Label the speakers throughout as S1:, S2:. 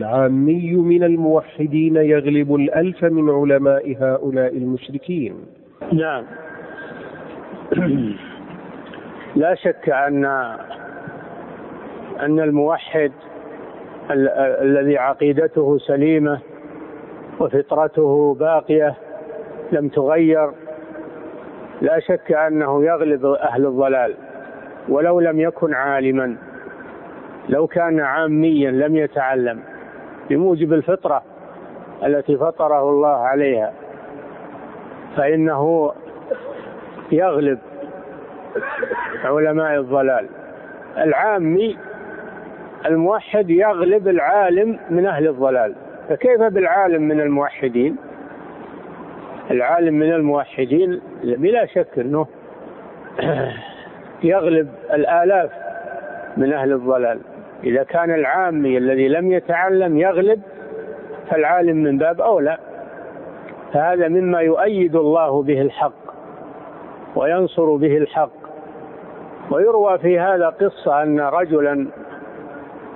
S1: العامي من الموحدين يغلب الألف من علماء هؤلاء المشركين.
S2: نعم. لا شك أن أن الموحد ال- الذي عقيدته سليمة وفطرته باقية لم تغير لا شك أنه يغلب أهل الضلال ولو لم يكن عالما لو كان عاميا لم يتعلم. بموجب الفطرة التي فطره الله عليها فإنه يغلب علماء الضلال. العامي الموحد يغلب العالم من أهل الضلال. فكيف بالعالم من الموحدين؟ العالم من الموحدين بلا شك أنه يغلب الآلاف من أهل الضلال. إذا كان العامي الذي لم يتعلم يغلب فالعالم من باب أولى. فهذا مما يؤيد الله به الحق وينصر به الحق. ويروى في هذا قصة أن رجلا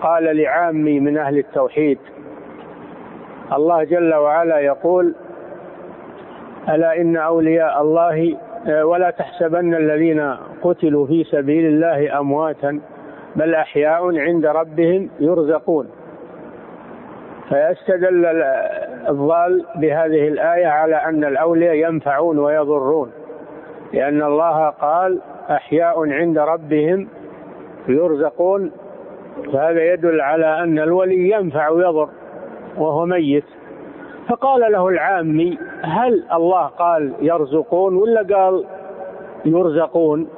S2: قال لعامي من أهل التوحيد الله جل وعلا يقول ألا إن أولياء الله ولا تحسبن الذين قتلوا في سبيل الله أمواتا بل أحياء عند ربهم يرزقون. فيستدل الضال بهذه الآية على أن الأولياء ينفعون ويضرون لأن الله قال أحياء عند ربهم يرزقون. فهذا يدل على أن الولي ينفع ويضر وهو ميت. فقال له العامي هل الله قال يرزقون ولا قال يرزقون؟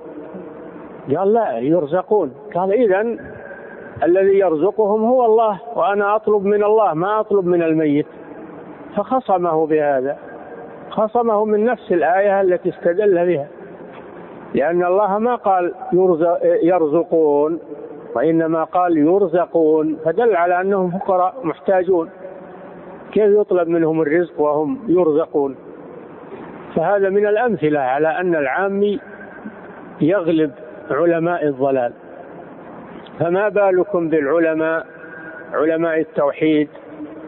S2: قال لا يرزقون. قال إذا الذي يرزقهم هو الله وأنا أطلب من الله ما أطلب من الميت. فخصمه بهذا. خصمه من نفس الآية التي استدل بها. لأن الله ما قال يرزقون وإنما قال يرزقون. فدل على أنهم فقراء محتاجون. كيف يطلب منهم الرزق وهم يرزقون؟ فهذا من الأمثلة على أن العامي يغلب علماء الضلال. فما بالكم بالعلماء علماء التوحيد؟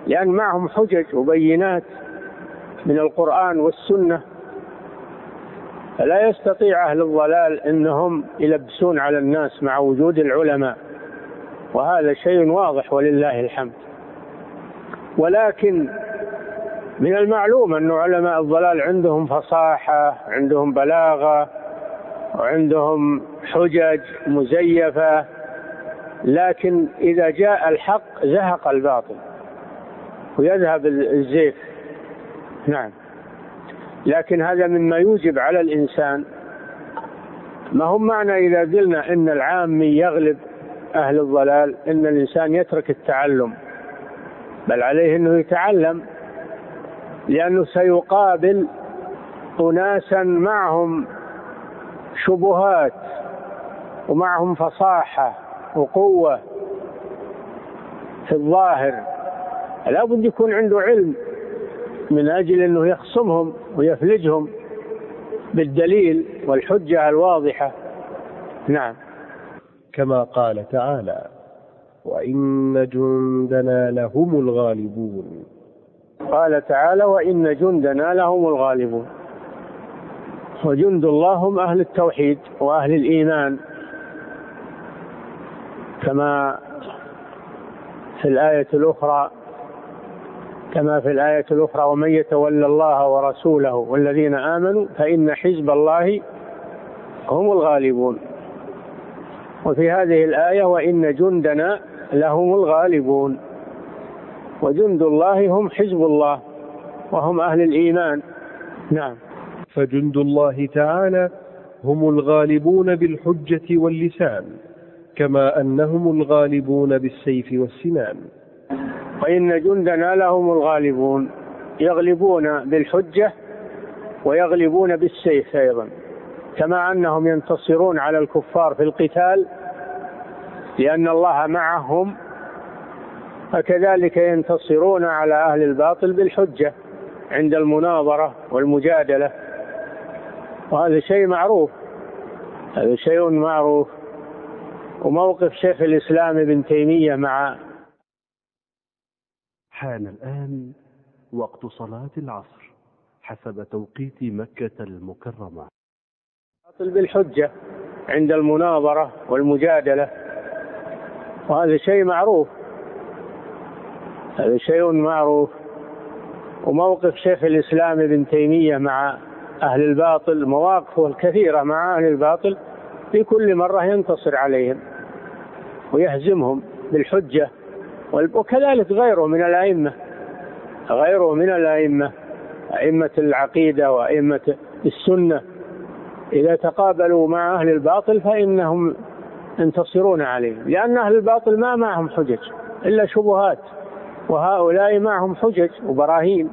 S2: لأن معهم حجج وبينات من القرآن والسنة. فلا يستطيع أهل الضلال أنهم يلبسون على الناس مع وجود العلماء. وهذا شيء واضح ولله الحمد. ولكن من المعلوم أن علماء الضلال عندهم فصاحة عندهم بلاغة وعندهم حجج مزيفة لكن إذا جاء الحق زهق الباطل ويذهب الزيف. نعم. لكن هذا مما يوجب على الإنسان. ما هم معنى إذا قلنا إن العامي يغلب أهل الضلال إن الإنسان يترك التعلم بل عليه أنه يتعلم لأنه سيقابل أناسا معهم شبهات ومعهم فصاحة وقوة في الظاهر. لابد يكون عنده علم من أجل أنه يخصمهم ويفلجهم بالدليل والحجة الواضحة. نعم.
S1: كما قال تعالى وإن جندنا لهم الغالبون.
S2: قال تعالى وإن جندنا لهم الغالبون. وجند الله هم أهل التوحيد وأهل الإيمان. كما في الآية الأخرى كما في الآية الأخرى ومن يتولى الله ورسوله والذين آمنوا فإن حزب الله هم الغالبون. وفي هذه الآية وإن جندنا لهم الغالبون. وجند الله هم حزب الله وهم أهل الإيمان. نعم.
S1: فجند الله تعالى هم الغالبون بالحجة واللسان كما أنهم الغالبون بالسيف والسنان.
S2: وإن جندنا لهم الغالبون يغلبون بالحجة ويغلبون بالسيف أيضا كما أنهم ينتصرون على الكفار في القتال لأن الله معهم فكذلك ينتصرون على أهل الباطل بالحجة عند المناظرة والمجادلة. وهذا شيء معروف. هذا شيء معروف. وموقف شيخ الإسلام ابن تيمية مع
S3: حان الآن وقت صلاة العصر حسب توقيت مكة المكرمة.
S2: بالحجة عند المناظرة والمجادلة. وهذا شيء معروف. هذا شيء معروف. وموقف شيخ الإسلام ابن تيمية مع أهل الباطل مواقفه الكثيرة مع أهل الباطل في كل مرة ينتصر عليهم ويهزمهم بالحجة وكذلك غيره من الأئمة غيره من الأئمة أئمة العقيدة وأئمة السنة. إذا تقابلوا مع أهل الباطل فإنهم ينتصرون عليهم لأن أهل الباطل ما معهم حجج إلا شبهات وهؤلاء معهم حجج وبراهين.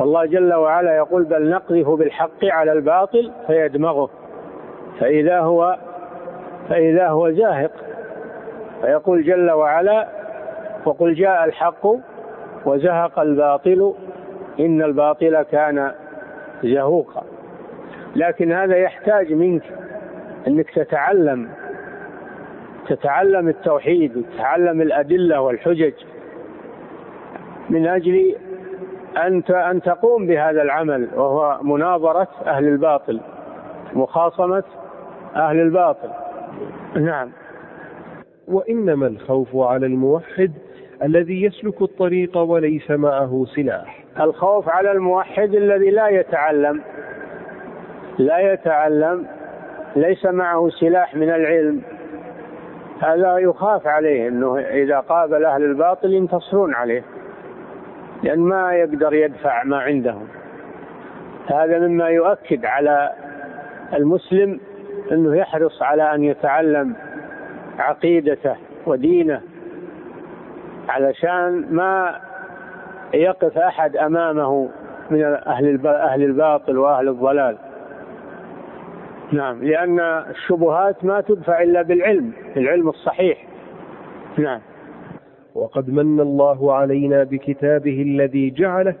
S2: والله جل وعلا يقول بل نقذف بالحق على الباطل فيدمغه. فإذا هو فإذا هو زاهق. فيقول جل وعلا وقل جاء الحق وزهق الباطل إن الباطل كان زهوقا. لكن هذا يحتاج منك أنك تتعلم تتعلم التوحيد وتتعلم الأدلة والحجج. من أجل أن أن تقوم بهذا العمل وهو مناظرة أهل الباطل مخاصمة أهل الباطل. نعم.
S1: وإنما الخوف على الموحد الذي يسلك الطريق وليس معه سلاح.
S2: الخوف على الموحد الذي لا يتعلم لا يتعلم ليس معه سلاح من العلم. هذا يخاف عليه إنه إذا قابل أهل الباطل ينتصرون عليه. لأن ما يقدر يدفع ما عندهم. هذا مما يؤكد على المسلم أنه يحرص على أن يتعلم عقيدته ودينه علشان ما يقف أحد أمامه من أهل أهل الباطل وأهل الضلال. نعم لأن الشبهات ما تدفع إلا بالعلم العلم الصحيح. نعم.
S1: وقد من الله علينا بكتابه الذي جعله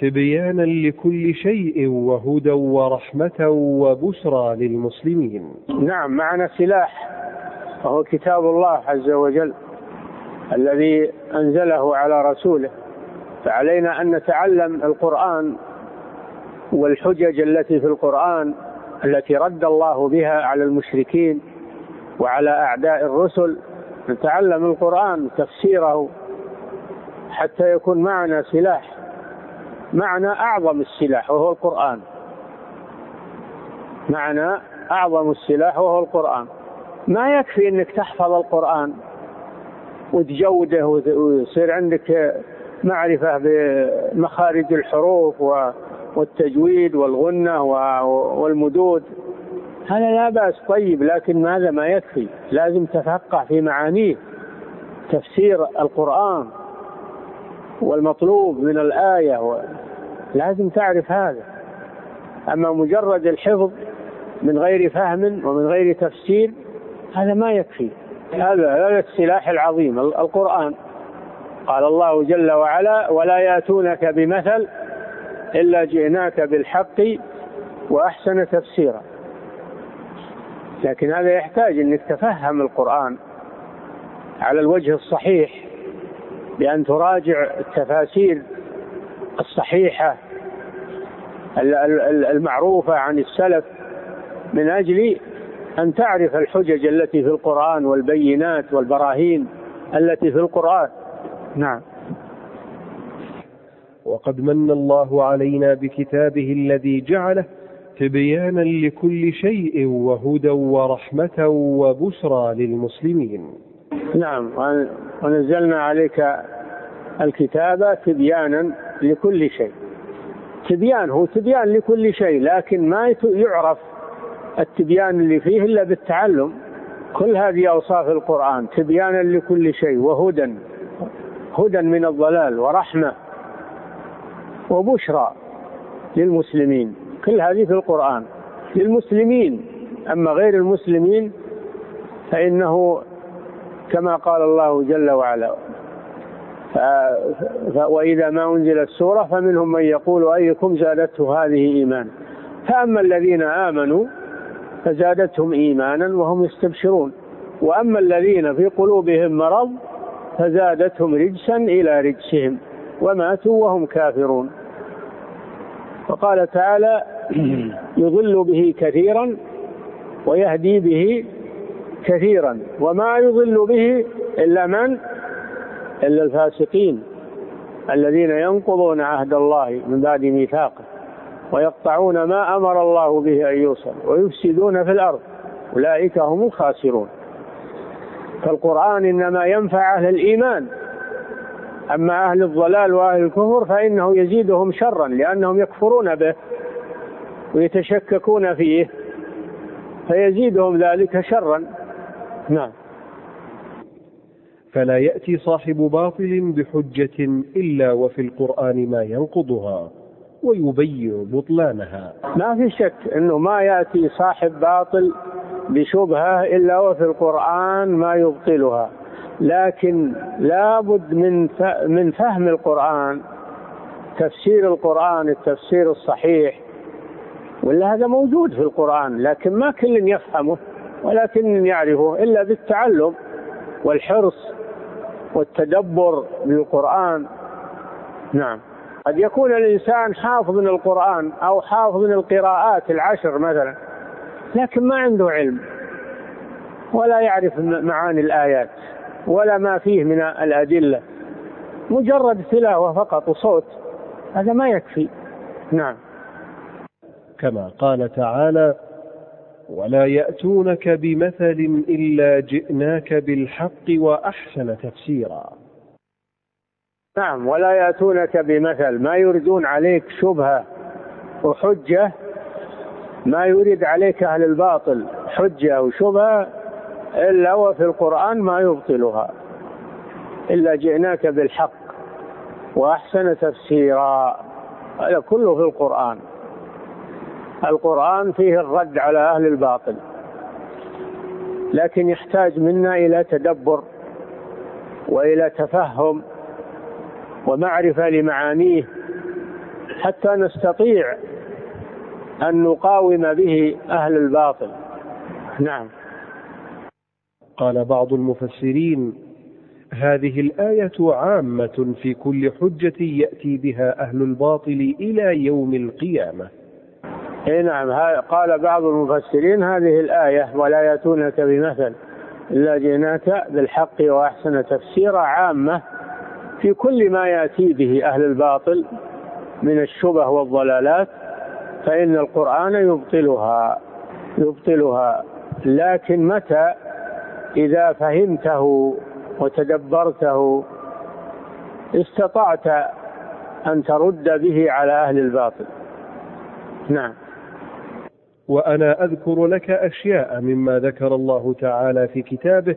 S1: تبيانا لكل شيء وهدى ورحمة وبشرى للمسلمين.
S2: نعم معنا سلاح وهو كتاب الله عز وجل الذي أنزله على رسوله. فعلينا أن نتعلم القرآن والحجج التي في القرآن التي رد الله بها على المشركين وعلى أعداء الرسل نتعلم القرآن تفسيره حتى يكون معنا سلاح معنا أعظم السلاح وهو القرآن. معنا أعظم السلاح وهو القرآن. ما يكفي أنك تحفظ القرآن وتجوده ويصير عندك معرفة بمخارج الحروف والتجويد والغنة والمدود. هذا لا بأس. طيب لكن هذا ما يكفي. لازم تفقه في معانيه. تفسير القرآن والمطلوب من الآية لازم تعرف هذا. أما مجرد الحفظ من غير فهم ومن غير تفسير هذا ما يكفي. هذا هذا السلاح العظيم القرآن. قال الله جل وعلا ولا يأتونك بمثل إلا جئناك بالحق وأحسن تفسيرا. لكن هذا يحتاج أنك تفهم القرآن على الوجه الصحيح بأن تراجع التفاسير الصحيحة المعروفة عن السلف من أجل أن تعرف الحجج التي في القرآن والبينات والبراهين التي في القرآن. نعم.
S1: وقد من الله علينا بكتابه الذي جعله تبيانا لكل شيء وهدى ورحمة وبشرى للمسلمين.
S2: نعم ونزلنا عليك الكتاب تبيانا لكل شيء. تبيان هو تبيان لكل شيء لكن ما يعرف التبيان اللي فيه إلا بالتعلم. كل هذه أوصاف القرآن تبيانا لكل شيء وهدى هدى من الضلال ورحمة وبشرى للمسلمين. كل هذه في القرآن. للمسلمين. أما غير المسلمين فإنه كما قال الله جل وعلا. وإذا ما أنزلت سورة فمنهم من يقول أيكم زادته هذه إيمان فأما الذين آمنوا فزادتهم إيمانا وهم يستبشرون. وأما الذين في قلوبهم مرض فزادتهم رجسا إلى رجسهم. وماتوا وهم كافرون. وقال تعالى يضل به كثيرا ويهدي به كثيرا. وما يضل به إلا من؟ إلا الفاسقين الذين ينقضون عهد الله من بعد ميثاقه ويقطعون ما أمر الله به أن يوصل ويفسدون في الأرض. أولئك هم الخاسرون. فالقرآن إنما ينفع أهل الإيمان أما أهل الضلال وأهل الكفر فإنه يزيدهم شرا لأنهم يكفرون به. ويتشككون فيه فيزيدهم ذلك شرا. نعم.
S1: فلا يأتي صاحب باطل بحجة إلا وفي القرآن ما ينقضها ويبين بطلانها.
S2: ما في شك أنه ما يأتي صاحب باطل بشبهة إلا وفي القرآن ما يبطلها. لكن لابد من من فهم القرآن تفسير القرآن التفسير الصحيح ولا هذا موجود في القرآن لكن ما كل يفهمه ولكن يعرفه إلا بالتعلم والحرص والتدبر للقرآن نعم. قد يكون الإنسان حافظ من القرآن أو حافظ من القراءات العشر مثلا لكن ما عنده علم ولا يعرف معاني الآيات ولا ما فيه من الأدلة مجرد تلاوة فقط وصوت هذا ما يكفي. نعم.
S1: كما قال تعالى ولا يأتونك بمثل إلا جئناك بالحق وأحسن تفسيرا.
S2: نعم ولا يأتونك بمثل ما يردون عليك شبهة وحجة ما يريد عليك أهل الباطل حجة وشبهة إلا وفي القرآن ما يبطلها. إلا جئناك بالحق وأحسن تفسيرا. هذا كله في القرآن. القرآن فيه الرد على أهل الباطل. لكن يحتاج منا إلى تدبر وإلى تفهم ومعرفة لمعانيه حتى نستطيع أن نقاوم به أهل الباطل. نعم.
S1: قال بعض المفسرين هذه الآية عامة في كل حجة يأتي بها أهل الباطل إلى يوم القيامة.
S2: اي نعم قال بعض المفسرين هذه الآية ولا يأتونك بمثل إلا جئناك بالحق وأحسن تفسيرا عامة في كل ما يأتي به أهل الباطل من الشبه والضلالات فإن القرآن يبطلها يبطلها لكن متى؟ إذا فهمته وتدبرته استطعت أن ترد به على أهل الباطل. نعم.
S1: وأنا أذكر لك أشياء مما ذكر الله تعالى في كتابه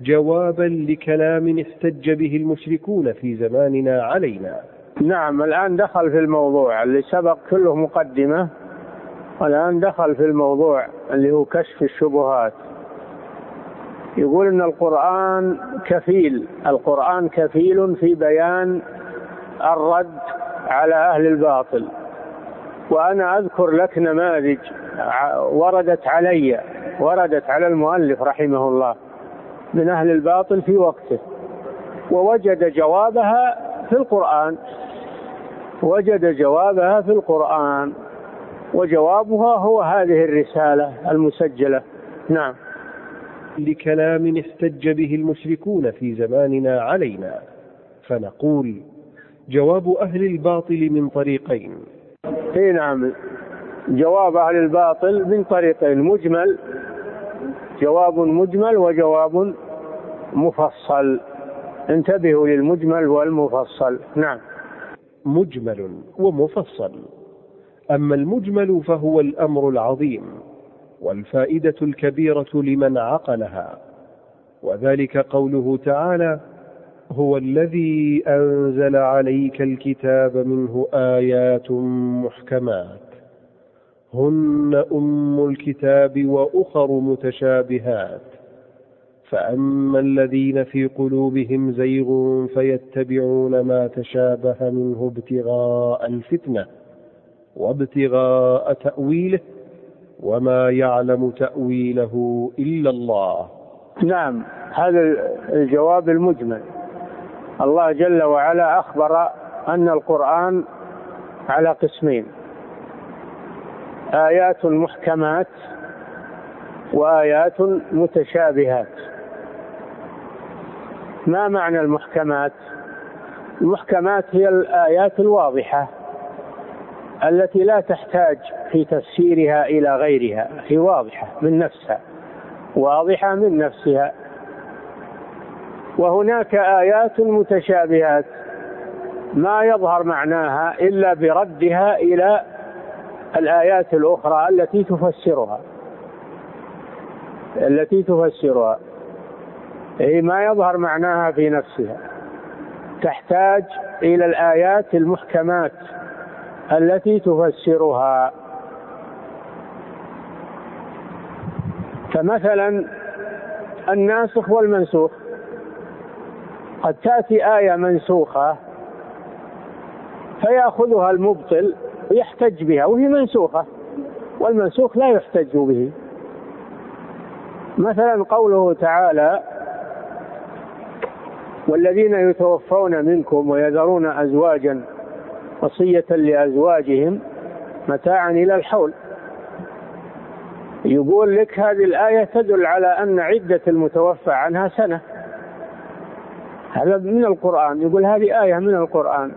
S1: جوابا لكلام احتج به المشركون في زماننا علينا.
S2: نعم الآن دخل في الموضوع اللي سبق كله مقدمة. والآن دخل في الموضوع اللي هو كشف الشبهات. يقول إن القرآن كفيل القرآن كفيل في بيان الرد على أهل الباطل. وأنا أذكر لك نماذج وردت علي وردت على المؤلف رحمه الله من أهل الباطل في وقته ووجد جوابها في القرآن وجد جوابها في القرآن وجوابها هو هذه الرسالة المسجلة. نعم.
S1: لكلام احتج به المشركون في زماننا علينا فنقول جواب أهل الباطل من طريقين.
S2: اي نعم. جواب أهل الباطل من طريقين مجمل جواب مجمل وجواب مفصل. انتبهوا للمجمل والمفصل. نعم.
S1: مجمل ومفصل. أما المجمل فهو الأمر العظيم والفائدة الكبيرة لمن عقلها. وذلك قوله تعالى هو الذي أنزل عليك الكتاب منه آيات محكمات. هن أم الكتاب وأخر متشابهات. فأما الذين في قلوبهم زيغ فيتبعون ما تشابه منه ابتغاء الفتنة وابتغاء تأويله وما يعلم تأويله إلا الله.
S2: نعم هذا الجواب المجمل. الله جل وعلا أخبر أن القرآن على قسمين. آيات محكمات وآيات متشابهات. ما معنى المحكمات؟ المحكمات هي الآيات الواضحة التي لا تحتاج في تفسيرها إلى غيرها هي واضحة من نفسها واضحة من نفسها. وهناك آيات متشابهات ما يظهر معناها إلا بردها إلى الآيات الأخرى التي تفسرها. التي تفسرها. هي ما يظهر معناها في نفسها. تحتاج إلى الآيات المحكمات التي تفسرها. فمثلا الناسخ والمنسوخ. قد تأتي آية منسوخة فيأخذها المبطل ويحتج بها وهي منسوخة. والمنسوخ لا يحتج به. مثلا قوله تعالى والذين يتوفون منكم ويذرون أزواجا وصية لأزواجهم متاعا إلى الحول. يقول لك هذه الآية تدل على أن عدة المتوفى عنها سنة. هذا من القرآن. يقول هذه آية من القرآن.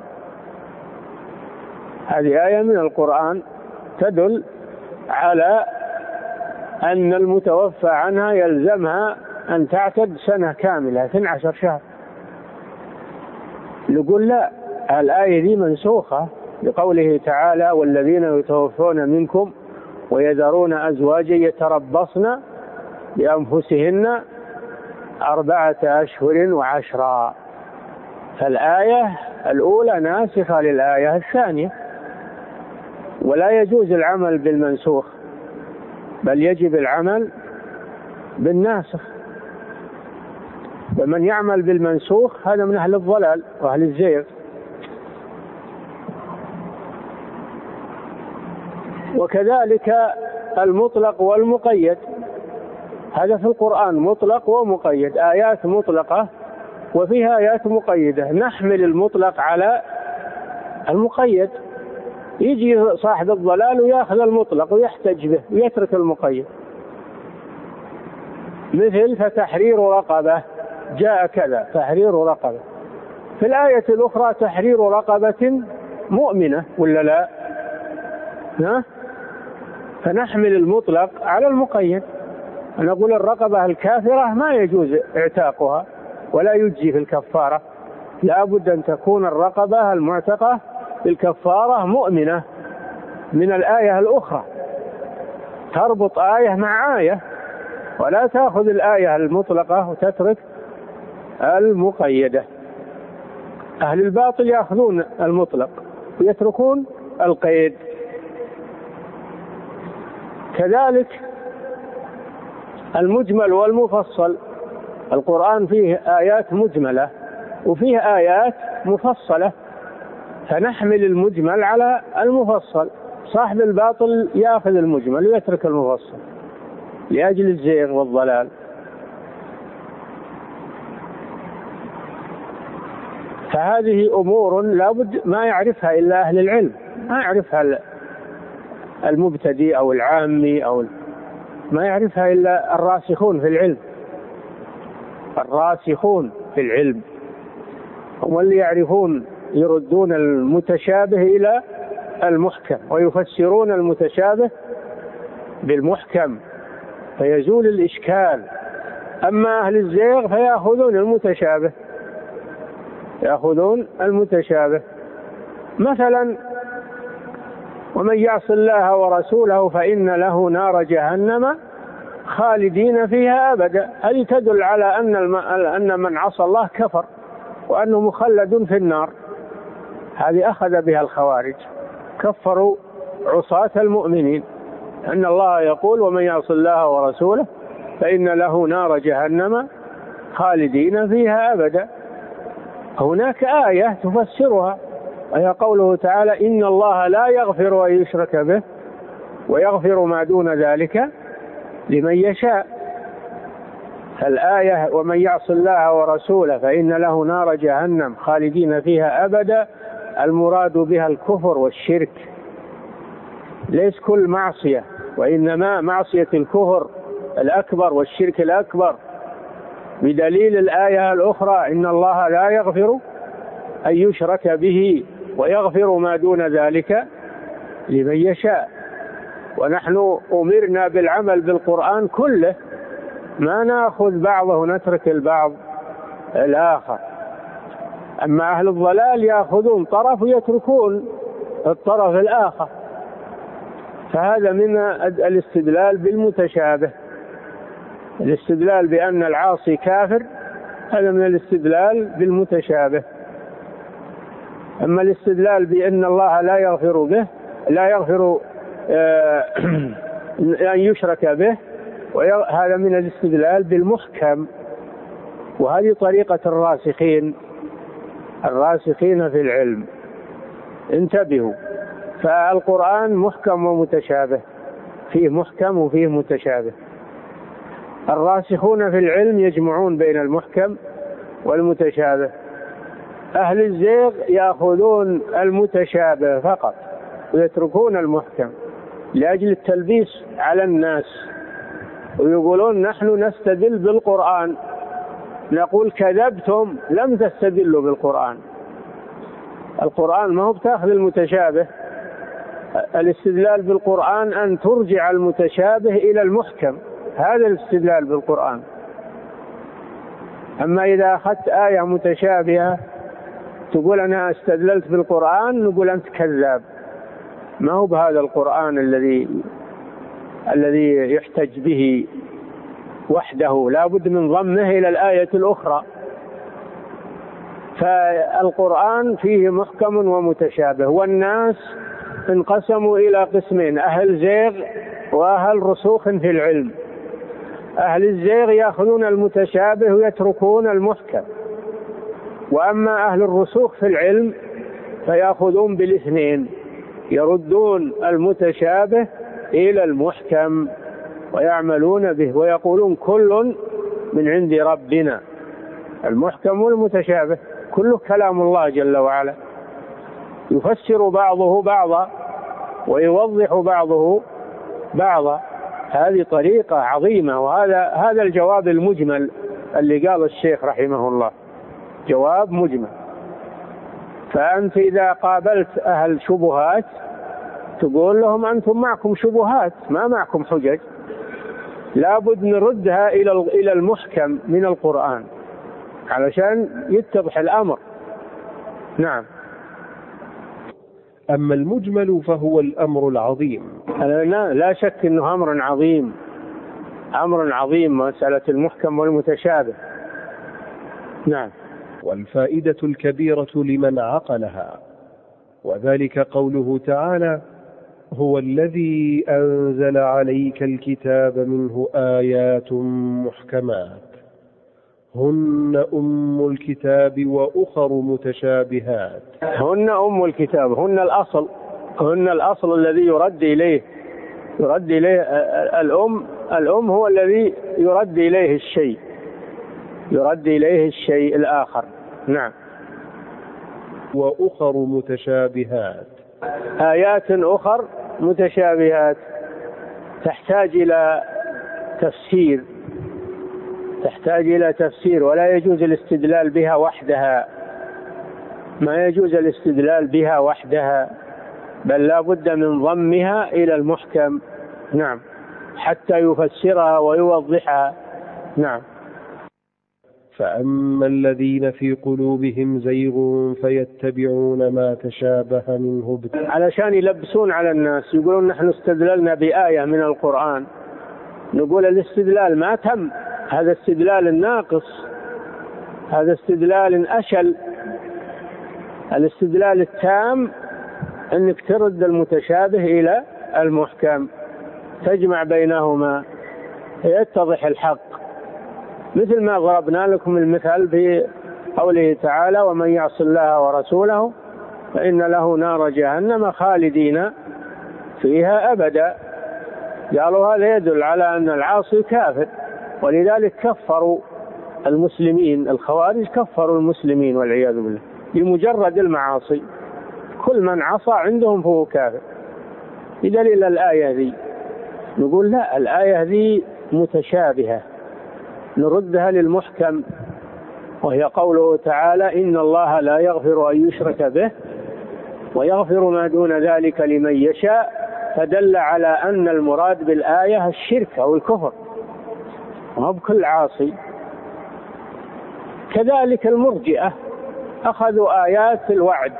S2: هذه آية من القرآن تدل على أن المتوفى عنها يلزمها أن تعتد سنة كاملة 12 شهر. نقول لا الآية دي منسوخة بقوله تعالى والذين يتوفون منكم ويذرون أزواجا يتربصن بأنفسهن أربعة أشهر وعشرا. فالآية الأولى ناسخة للآية الثانية. ولا يجوز العمل بالمنسوخ بل يجب العمل بالناسخ. ومن يعمل بالمنسوخ هذا من أهل الضلال وأهل الزيغ. وكذلك المطلق والمقيد. هذا في القرآن مطلق ومقيد آيات مطلقة وفيها آيات مقيدة. نحمل المطلق على المقيد. يجي صاحب الضلال وياخذ المطلق ويحتج به ويترك المقيد مثل فتحرير رقبة جاء كذا تحرير رقبة في الآية الأخرى تحرير رقبة مؤمنة ولا لا؟ ها؟ فنحمل المطلق على المقيد نقول الرقبة الكافرة ما يجوز اعتاقها ولا يجزي في الكفارة لا بد أن تكون الرقبة المعتقة بالكفارة مؤمنة من الآية الأخرى. تربط آية مع آية ولا تأخذ الآية المطلقة وتترك المقيدة. أهل الباطل يأخذون المطلق ويتركون القيد. كذلك المجمل والمفصل. القرآن فيه آيات مجملة وفيه آيات مفصلة. فنحمل المجمل على المفصل. صاحب الباطل ياخذ المجمل ويترك المفصل لأجل الزيغ والضلال. فهذه أمور لابد ما يعرفها إلا أهل العلم ما يعرفها المبتدئ أو العامي أو ما يعرفها إلا الراسخون في العلم. الراسخون في العلم هم اللي يعرفون يردون المتشابه إلى المحكم ويفسرون المتشابه بالمحكم فيزول الإشكال. أما أهل الزيغ فيأخذون المتشابه يأخذون المتشابه. مثلا ومن يعص الله ورسوله فإن له نار جهنم خالدين فيها أبدا. هذه تدل على أن أن من عصى الله كفر وأنه مخلد في النار. هذه أخذ بها الخوارج كفروا عصاة المؤمنين. أن الله يقول ومن يعص الله ورسوله فإن له نار جهنم خالدين فيها أبدا. هناك آية تفسرها وهي قوله تعالى إن الله لا يغفر أن يشرك به ويغفر ما دون ذلك لمن يشاء. الآية ومن يعص الله ورسوله فإن له نار جهنم خالدين فيها أبدا. المراد بها الكفر والشرك. ليس كل معصية وإنما معصية الكفر الأكبر والشرك الأكبر. بدليل الآية الأخرى إن الله لا يغفر أن يشرك به ويغفر ما دون ذلك لمن يشاء. ونحن أمرنا بالعمل بالقرآن كله ما نأخذ بعضه ونترك البعض الآخر. أما أهل الضلال يأخذون طرف ويتركون الطرف الآخر. فهذا من الاستدلال بالمتشابه. الاستدلال بأن العاصي كافر هذا من الاستدلال بالمتشابه. أما الاستدلال بأن الله لا يغفر به لا يغفر آه، أن يشرك به وهذا من الاستدلال بالمحكم. وهذه طريقة الراسخين. الراسخين في العلم. انتبهوا. فالقرآن محكم ومتشابه. فيه محكم وفيه متشابه. الراسخون في العلم يجمعون بين المحكم والمتشابه. أهل الزيغ يأخذون المتشابه فقط ويتركون المحكم لأجل التلبيس على الناس ويقولون نحن نستدل بالقرآن. نقول كذبتم لم تستدلوا بالقرآن. القرآن ما هو بتاخذ المتشابه. الاستدلال بالقرآن أن ترجع المتشابه إلى المحكم. هذا الاستدلال بالقرآن. أما إذا أخذت آية متشابهة تقول أنا استدللت بالقرآن نقول أنت كذاب. ما هو بهذا القرآن الذي الذي يحتج به وحده لا بد من ضمه إلى الآية الأخرى. فالقرآن فيه محكم ومتشابه والناس انقسموا إلى قسمين أهل زيغ وأهل رسوخ في العلم. أهل الزيغ يأخذون المتشابه ويتركون المحكم وأما أهل الرسوخ في العلم فيأخذون بالاثنين يردون المتشابه إلى المحكم. ويعملون به ويقولون كل من عند ربنا. المحكم والمتشابه كله كلام الله جل وعلا. يفسر بعضه بعضا ويوضح بعضه بعضا. هذه طريقة عظيمة وهذا هذا الجواب المجمل اللي قال الشيخ رحمه الله. جواب مجمل. فأنت إذا قابلت أهل شبهات تقول لهم أنتم معكم شبهات ما معكم حجج. لابد نردها إلى إلى المحكم من القرآن. علشان يتضح الأمر. نعم.
S1: أما المجمل فهو الأمر العظيم.
S2: لا, لا شك أنه أمر عظيم. أمر عظيم مسألة المحكم والمتشابه. نعم.
S1: والفائدة الكبيرة لمن عقلها. وذلك قوله تعالى هو الذي أنزل عليك الكتاب منه آيات محكمات. هن أم الكتاب وأخر متشابهات.
S2: هن أم الكتاب هن الأصل هن الأصل الذي يرد إليه يرد إليه الأم الأم هو الذي يرد إليه الشيء يرد إليه الشيء الآخر. نعم.
S1: وأخر متشابهات.
S2: آيات أخر متشابهات تحتاج إلى تفسير تحتاج إلى تفسير ولا يجوز الاستدلال بها وحدها. ما يجوز الاستدلال بها وحدها بل لا بد من ضمها إلى المحكم. نعم. حتى يفسرها ويوضحها. نعم.
S1: فأما الذين في قلوبهم زيغ فيتبعون ما تشابه منه
S2: علشان يلبسون على الناس يقولون نحن استدللنا بآية من القرآن. نقول الاستدلال ما تم. هذا استدلال ناقص. هذا استدلال أشل. الاستدلال التام أنك ترد المتشابه إلى المحكم. تجمع بينهما. يتضح الحق. مثل ما ضربنا لكم المثال في قوله تعالى ومن يعص الله ورسوله فإن له نار جهنم خالدين فيها أبدا قالوا هذا يدل على أن العاصي كافر ولذلك كفروا المسلمين الخوارج كفروا المسلمين والعياذ بالله بمجرد المعاصي. كل من عصى عندهم فهو كافر. بدليل الآية ذي نقول لا الآية ذي متشابهة. نردها للمحكم وهي قوله تعالى إن الله لا يغفر أن يشرك به ويغفر ما دون ذلك لمن يشاء فدل على أن المراد بالآية الشرك أو الكفر. ما بكل عاصي. كذلك المرجئة أخذوا آيات الوعد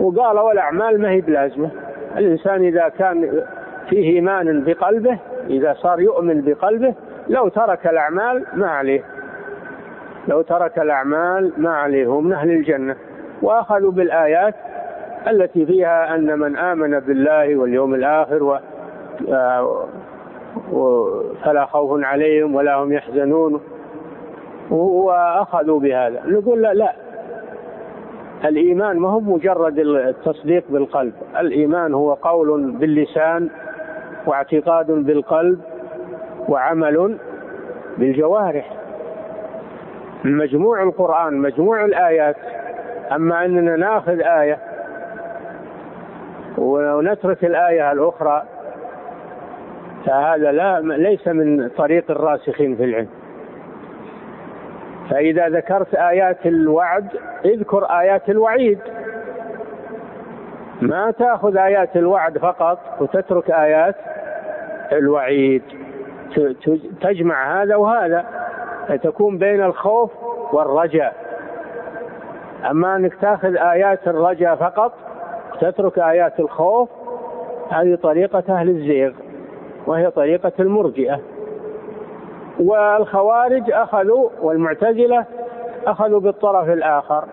S2: وقالوا الأعمال ما هي بلازمة. الإنسان إذا كان فيه إيمان بقلبه إذا صار يؤمن بقلبه لو ترك الأعمال ما عليه. لو ترك الأعمال ما عليه من أهل الجنة. وأخذوا بالآيات التي فيها أن من آمن بالله واليوم الآخر و فلا خوف عليهم ولا هم يحزنون. وأخذوا بهذا. نقول لا, لا. الإيمان ما هو مجرد التصديق بالقلب. الإيمان هو قول باللسان واعتقاد بالقلب. وعمل بالجوارح. مجموع القرآن مجموع الآيات. أما أننا ناخذ آية ونترك الآية الأخرى فهذا لا ليس من طريق الراسخين في العلم. فإذا ذكرت آيات الوعد اذكر آيات الوعيد. ما تأخذ آيات الوعد فقط وتترك آيات الوعيد. تجمع هذا وهذا فتكون بين الخوف والرجاء. أما أنك تأخذ آيات الرجاء فقط تترك آيات الخوف هذه طريقة أهل الزيغ وهي طريقة المرجئة. والخوارج أخذوا والمعتزلة أخذوا بالطرف الآخر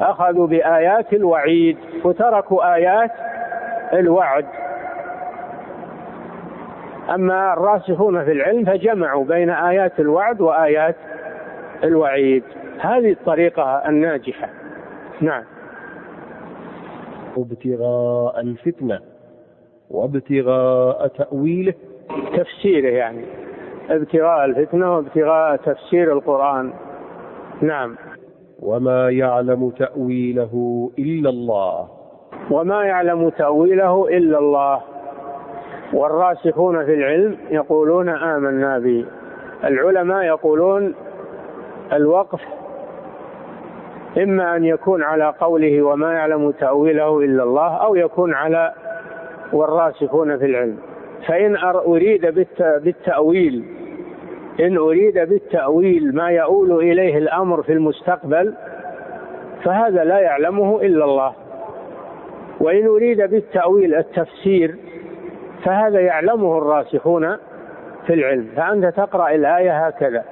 S2: أخذوا بآيات الوعيد وتركوا آيات الوعد. أما الراسخون في العلم فجمعوا بين آيات الوعد وآيات الوعيد. هذه الطريقة الناجحة. نعم.
S1: ابتغاء الفتنة وابتغاء تأويله.
S2: تفسيره يعني. ابتغاء الفتنة وابتغاء تفسير القرآن. نعم.
S1: وما يعلم تأويله إلا الله.
S2: وما يعلم تأويله إلا الله. والراسخون في العلم يقولون آمنا به العلماء يقولون الوقف إما أن يكون على قوله وما يعلم تأويله إلا الله أو يكون على والراسخون في العلم. فإن أريد بالتأويل إن أريد بالتأويل ما يؤول إليه الأمر في المستقبل فهذا لا يعلمه إلا الله. وإن أريد بالتأويل التفسير فهذا يعلمه الراسخون في العلم. فأنت تقرأ الآية هكذا.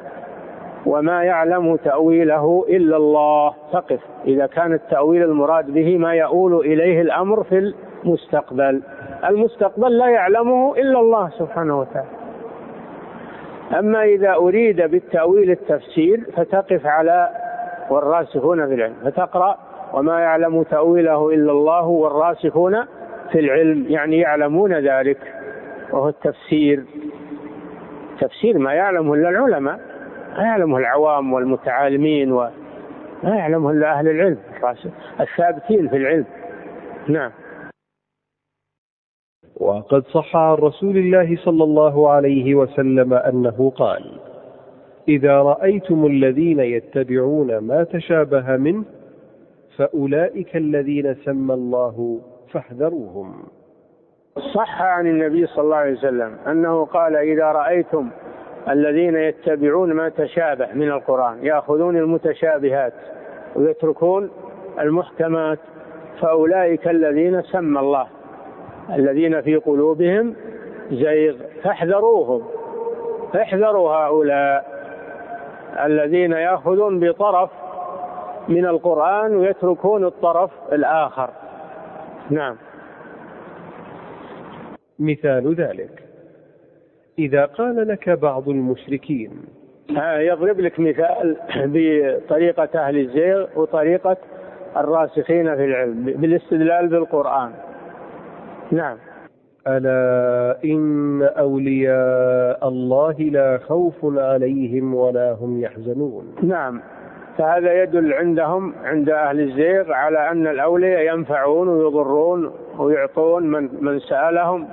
S2: وما يعلم تأويله إلا الله. تقف إذا كان التأويل المراد به ما يؤول إليه الأمر في المستقبل. المستقبل لا يعلمه إلا الله سبحانه وتعالى. أما إذا أريد بالتأويل التفسير فتقف على والراسخون في العلم. فتقرأ وما يعلم تأويله إلا الله والراسخون في العلم يعني يعلمون ذلك وهو التفسير. تفسير ما يعلمه إلا العلماء ما يعلمه العوام والمتعالمين وما يعلمه إلا أهل العلم الثابتين في العلم. نعم.
S1: وقد صح عن رسول الله صلى الله عليه وسلم أنه قال إذا رأيتم الذين يتبعون ما تشابه منه فأولئك الذين سمى الله فاحذروهم.
S2: صح عن النبي صلى الله عليه وسلم أنه قال إذا رأيتم الذين يتبعون ما تشابه من القرآن يأخذون المتشابهات ويتركون المحكمات فأولئك الذين سمى الله الذين في قلوبهم زيغ. فاحذروهم احذروا هؤلاء الذين يأخذون بطرف من القرآن ويتركون الطرف الآخر. نعم.
S1: مثال ذلك. إذا قال لك بعض المشركين
S2: يضرب لك مثال بطريقة أهل الزيغ وطريقة الراسخين في العلم بالاستدلال بالقرآن. نعم.
S1: ألا إن أولياء الله لا خوف عليهم ولا هم يحزنون.
S2: نعم. فهذا يدل عندهم عند أهل الزيغ على أن الأولياء ينفعون ويضرون ويعطون من, من سألهم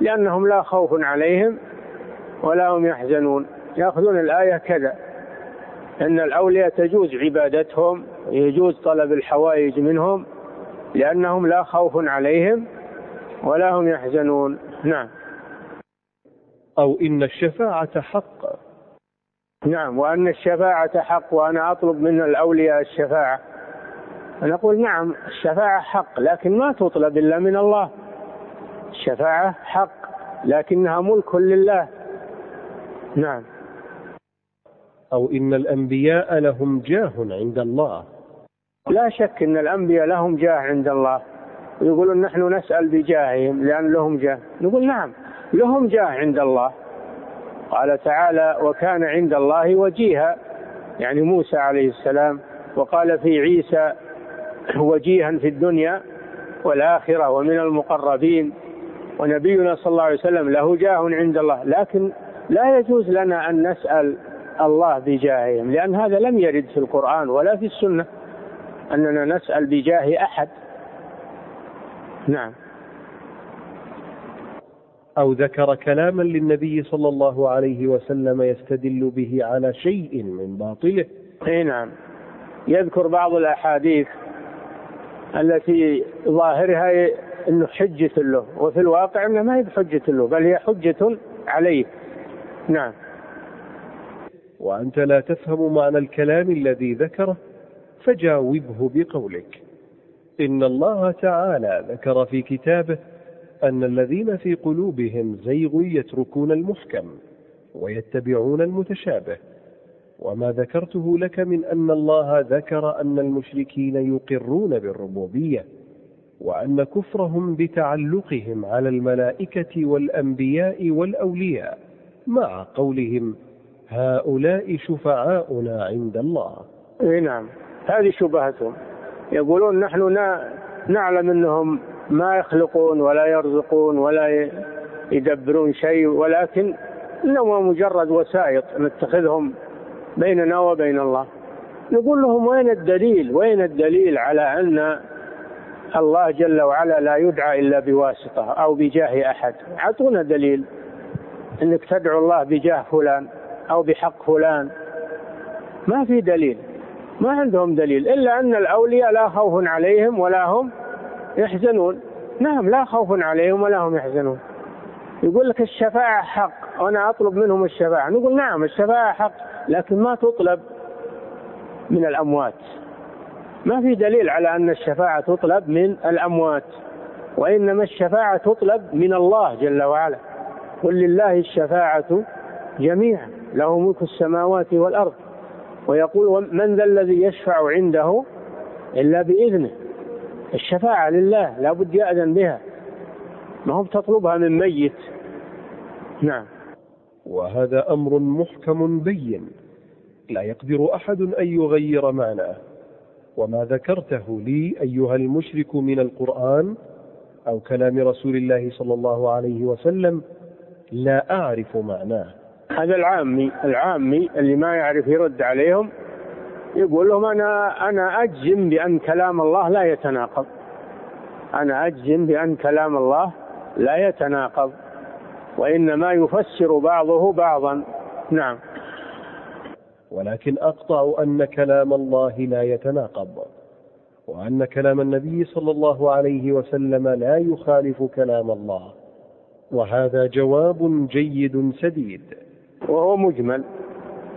S2: لأنهم لا خوف عليهم ولا هم يحزنون. يأخذون الآية كذا أن الأولياء تجوز عبادتهم يجوز طلب الحوائج منهم لأنهم لا خوف عليهم ولا هم يحزنون. نعم.
S1: أو إن الشفاعة حق.
S2: نعم وأن الشفاعة حق وأنا أطلب من الأولياء الشفاعة. نقول نعم الشفاعة حق لكن ما تطلب إلا من الله. الشفاعة حق لكنها ملك لله. نعم.
S1: أو إن الأنبياء لهم جاه عند الله.
S2: لا شك أن الأنبياء لهم جاه عند الله. يقولون نحن نسأل بجاههم لأن لهم جاه. نقول نعم لهم جاه عند الله. قال تعالى وكان عند الله وجيها يعني موسى عليه السلام وقال في عيسى وجيها في الدنيا والآخرة ومن المقربين ونبينا صلى الله عليه وسلم له جاه عند الله لكن لا يجوز لنا أن نسأل الله بجاههم لأن هذا لم يرد في القرآن ولا في السنة أننا نسأل بجاه أحد. نعم.
S1: أو ذكر كلاما للنبي صلى الله عليه وسلم يستدل به على شيء من باطله.
S2: إي نعم. يذكر بعض الأحاديث التي ظاهرها إنه حجة له وفي الواقع انها ما هي بحجة له بل هي حجة عليه. نعم.
S1: وأنت لا تفهم معنى الكلام الذي ذكره فجاوبه بقولك. إن الله تعالى ذكر في كتابه أن الذين في قلوبهم زيغ يتركون المحكم ويتبعون المتشابه. وما ذكرته لك من أن الله ذكر أن المشركين يقرون بالربوبية وأن كفرهم بتعلقهم على الملائكة والأنبياء والأولياء مع قولهم هؤلاء شفعاؤنا عند الله.
S2: اي نعم هذه شبهتهم. يقولون نحن نعلم أنهم ما يخلقون ولا يرزقون ولا يدبرون شيء ولكن انهم مجرد وسائط نتخذهم بيننا وبين الله. نقول لهم وين الدليل؟ وين الدليل على أن الله جل وعلا لا يدعى إلا بواسطة أو بجاه أحد؟ أعطونا دليل إنك تدعو الله بجاه فلان أو بحق فلان. ما في دليل ما عندهم دليل إلا أن الأولياء لا خوف عليهم ولا هم يحزنون. نعم لا خوف عليهم ولا هم يحزنون. يقول لك الشفاعة حق وأنا أطلب منهم الشفاعة. نقول نعم الشفاعة حق لكن ما تطلب من الأموات. ما في دليل على أن الشفاعة تطلب من الأموات وإنما الشفاعة تطلب من الله جل وعلا. قل لله الشفاعة جميعا له ملك السماوات والأرض. ويقول من ذا الذي يشفع عنده إلا بإذنه؟ الشفاعة لله لا بد يأذن بها. ما هو تطلبها من ميت. نعم.
S1: وهذا أمر محكم بين. لا يقدر أحد أن يغير معناه. وما ذكرته لي أيها المشرك من القرآن أو كلام رسول الله صلى الله عليه وسلم لا أعرف معناه.
S2: هذا العامي العامي اللي ما يعرف يرد عليهم يقول لهم أنا أنا أجزم بأن كلام الله لا يتناقض. أنا أجزم بأن كلام الله لا يتناقض. وإنما يفسر بعضه بعضا. نعم.
S1: ولكن أقطع أن كلام الله لا يتناقض. وأن كلام النبي صلى الله عليه وسلم لا يخالف كلام الله. وهذا جواب جيد سديد
S2: وهو مجمل.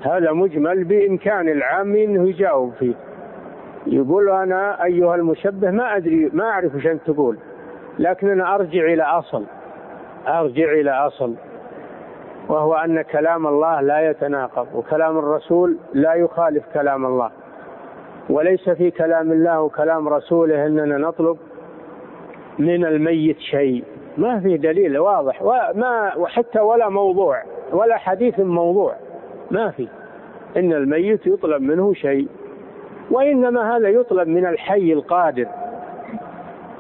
S2: هذا مجمل بإمكان العام أنه يجاوب فيه. يقول أنا أيها المشبه ما أدري ما أعرف وش أنت تقول لكن أنا أرجع إلى أصل أرجع إلى أصل وهو أن كلام الله لا يتناقض وكلام الرسول لا يخالف كلام الله. وليس في كلام الله وكلام رسوله أننا نطلب من الميت شيء. ما في دليل واضح وما وحتى ولا موضوع ولا حديث موضوع. ما في. إن الميت يطلب منه شيء وإنما هذا يطلب من الحي القادر.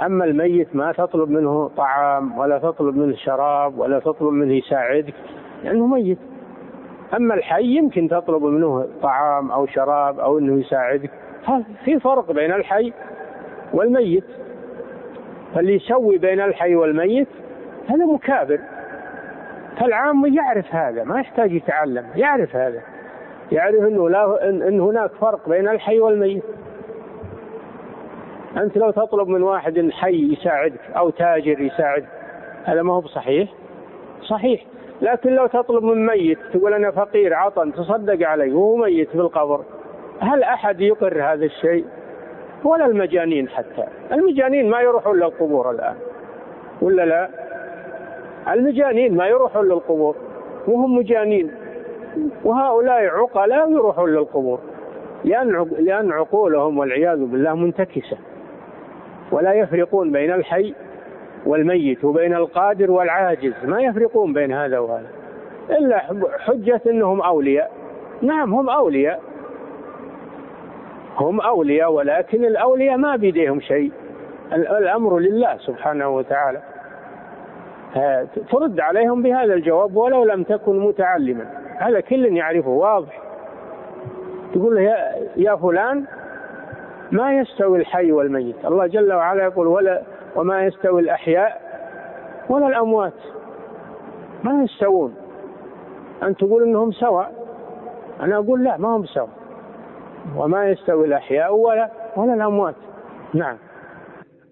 S2: أما الميت ما تطلب منه طعام ولا تطلب منه شراب ولا تطلب منه يساعدك لأنه ميت. أما الحي يمكن تطلب منه طعام أو شراب أو أنه يساعدك. في فرق بين الحي والميت. فاللي يسوي بين الحي والميت هذا مكابر. فالعام يعرف هذا ما يحتاج يتعلم يعرف هذا. يعرف إنه لا إن هناك فرق بين الحي والميت. أنت لو تطلب من واحد حي يساعدك أو تاجر يساعدك هذا ما هو بصحيح؟ صحيح. لكن لو تطلب من ميت تقول أنا فقير عطن تصدق علي وهو ميت في القبر هل أحد يقر هذا الشيء؟ ولا المجانين حتى. المجانين ما يروحون للقبور الآن. ولا لا؟ المجانين ما يروحون للقبور وهم مجانين. وهؤلاء عقلاء يروحون للقبور لأن عقولهم والعياذ بالله منتكسة. ولا يفرقون بين الحي والميت وبين القادر والعاجز ما يفرقون بين هذا وهذا. إلا حجة أنهم أولياء. نعم هم أولياء. هم أولياء ولكن الأولياء ما بيديهم شيء. الأمر لله سبحانه وتعالى. ترد عليهم بهذا الجواب ولو لم تكن متعلما. هذا كل يعرفه واضح. تقول له يا فلان ما يستوي الحي والميت؟ الله جل وعلا يقول ولا وما يستوي الأحياء ولا الأموات. ما يستوون. أن تقول أنهم سواء. أنا أقول لا ما هم سواء. وما يستوي الأحياء ولا ولا الأموات. نعم.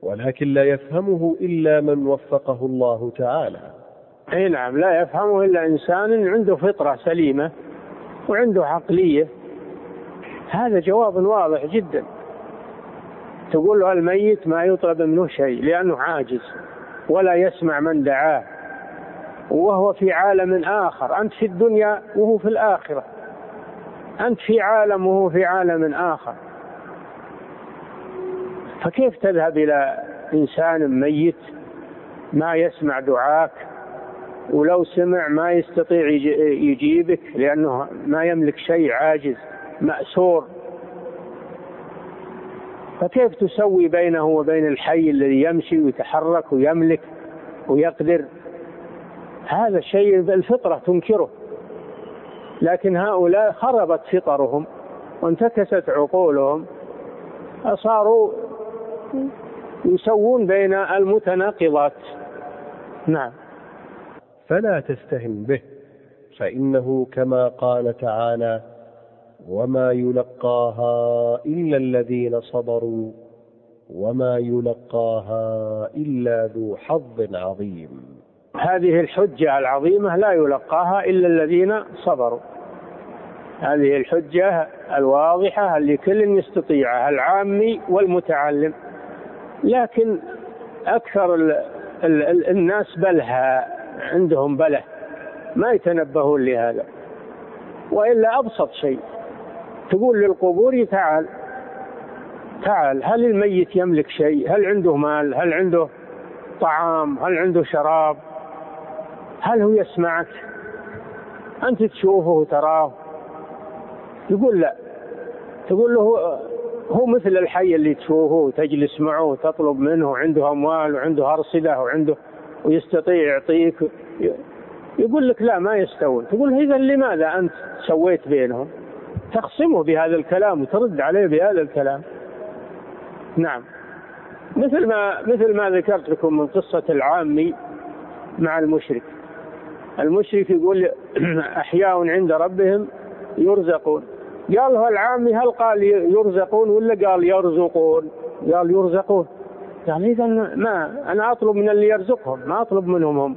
S1: ولكن لا يفهمه إلا من وفقه الله تعالى.
S2: أي نعم لا يفهمه إلا إنسان عنده فطرة سليمة وعنده عقلية. هذا جواب واضح جدا. تقول له الميت ما يطلب منه شيء لأنه عاجز ولا يسمع من دعاه وهو في عالم آخر. أنت في الدنيا وهو في الآخرة. أنت في عالم وهو في عالم آخر. فكيف تذهب إلى إنسان ميت ما يسمع دعاك ولو سمع ما يستطيع يجيبك لأنه ما يملك شيء عاجز مأسور. فكيف تسوي بينه وبين الحي الذي يمشي ويتحرك ويملك ويقدر؟ هذا الشيء الفطرة تنكره. لكن هؤلاء خربت فطرهم وانتكست عقولهم صاروا يسوون بين المتناقضات. نعم.
S1: فلا تستهن به. فإنه كما قال تعالى وما يلقاها إلا الذين صبروا وما يلقاها إلا ذو حظ عظيم.
S2: هذه الحجة العظيمة لا يلقاها إلا الذين صبروا. هذه الحجة الواضحة اللي كل يستطيعها العامي والمتعلم. لكن أكثر ال ال الناس بلها عندهم بله ما يتنبهون لهذا. وإلا أبسط شيء تقول للقبور تعال تعال هل الميت يملك شيء؟ هل عنده مال؟ هل عنده طعام؟ هل عنده شراب؟ هل هو يسمعك؟ أنت تشوفه وتراه. يقول لا. تقول له هو مثل الحي اللي تشوفه وتجلس معه وتطلب منه وعنده أموال وعنده أرصدة وعنده ويستطيع يعطيك. يقول لك لا ما يستوون. تقول إذا لماذا أنت سويت بينهم؟ تخصمه بهذا الكلام وترد عليه بهذا الكلام. نعم. مثل ما مثل ما ذكرت لكم من قصة العامي مع المشرك. المشرك يقول أحياء عند ربهم يرزقون. قال العامي هل قال يرزقون ولا قال يرزقون؟ قال يرزقون. قال إذا ما أنا أطلب من اللي يرزقهم ما أطلب منهم هم.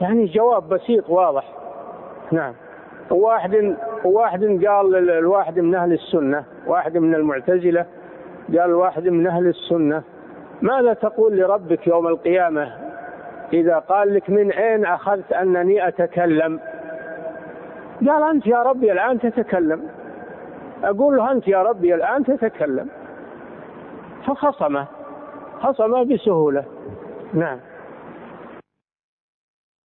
S2: يعني جواب بسيط واضح. نعم. وواحد وواحد قال الواحد من أهل السنة واحد من المعتزلة قال واحد من أهل السنة ماذا تقول لربك يوم القيامة إذا قال لك من أين أخذت أنني أتكلم؟ قال أنت يا ربي الآن تتكلم. أقول له أنت يا ربي الآن تتكلم. فخصمه. خصمه بسهولة. نعم.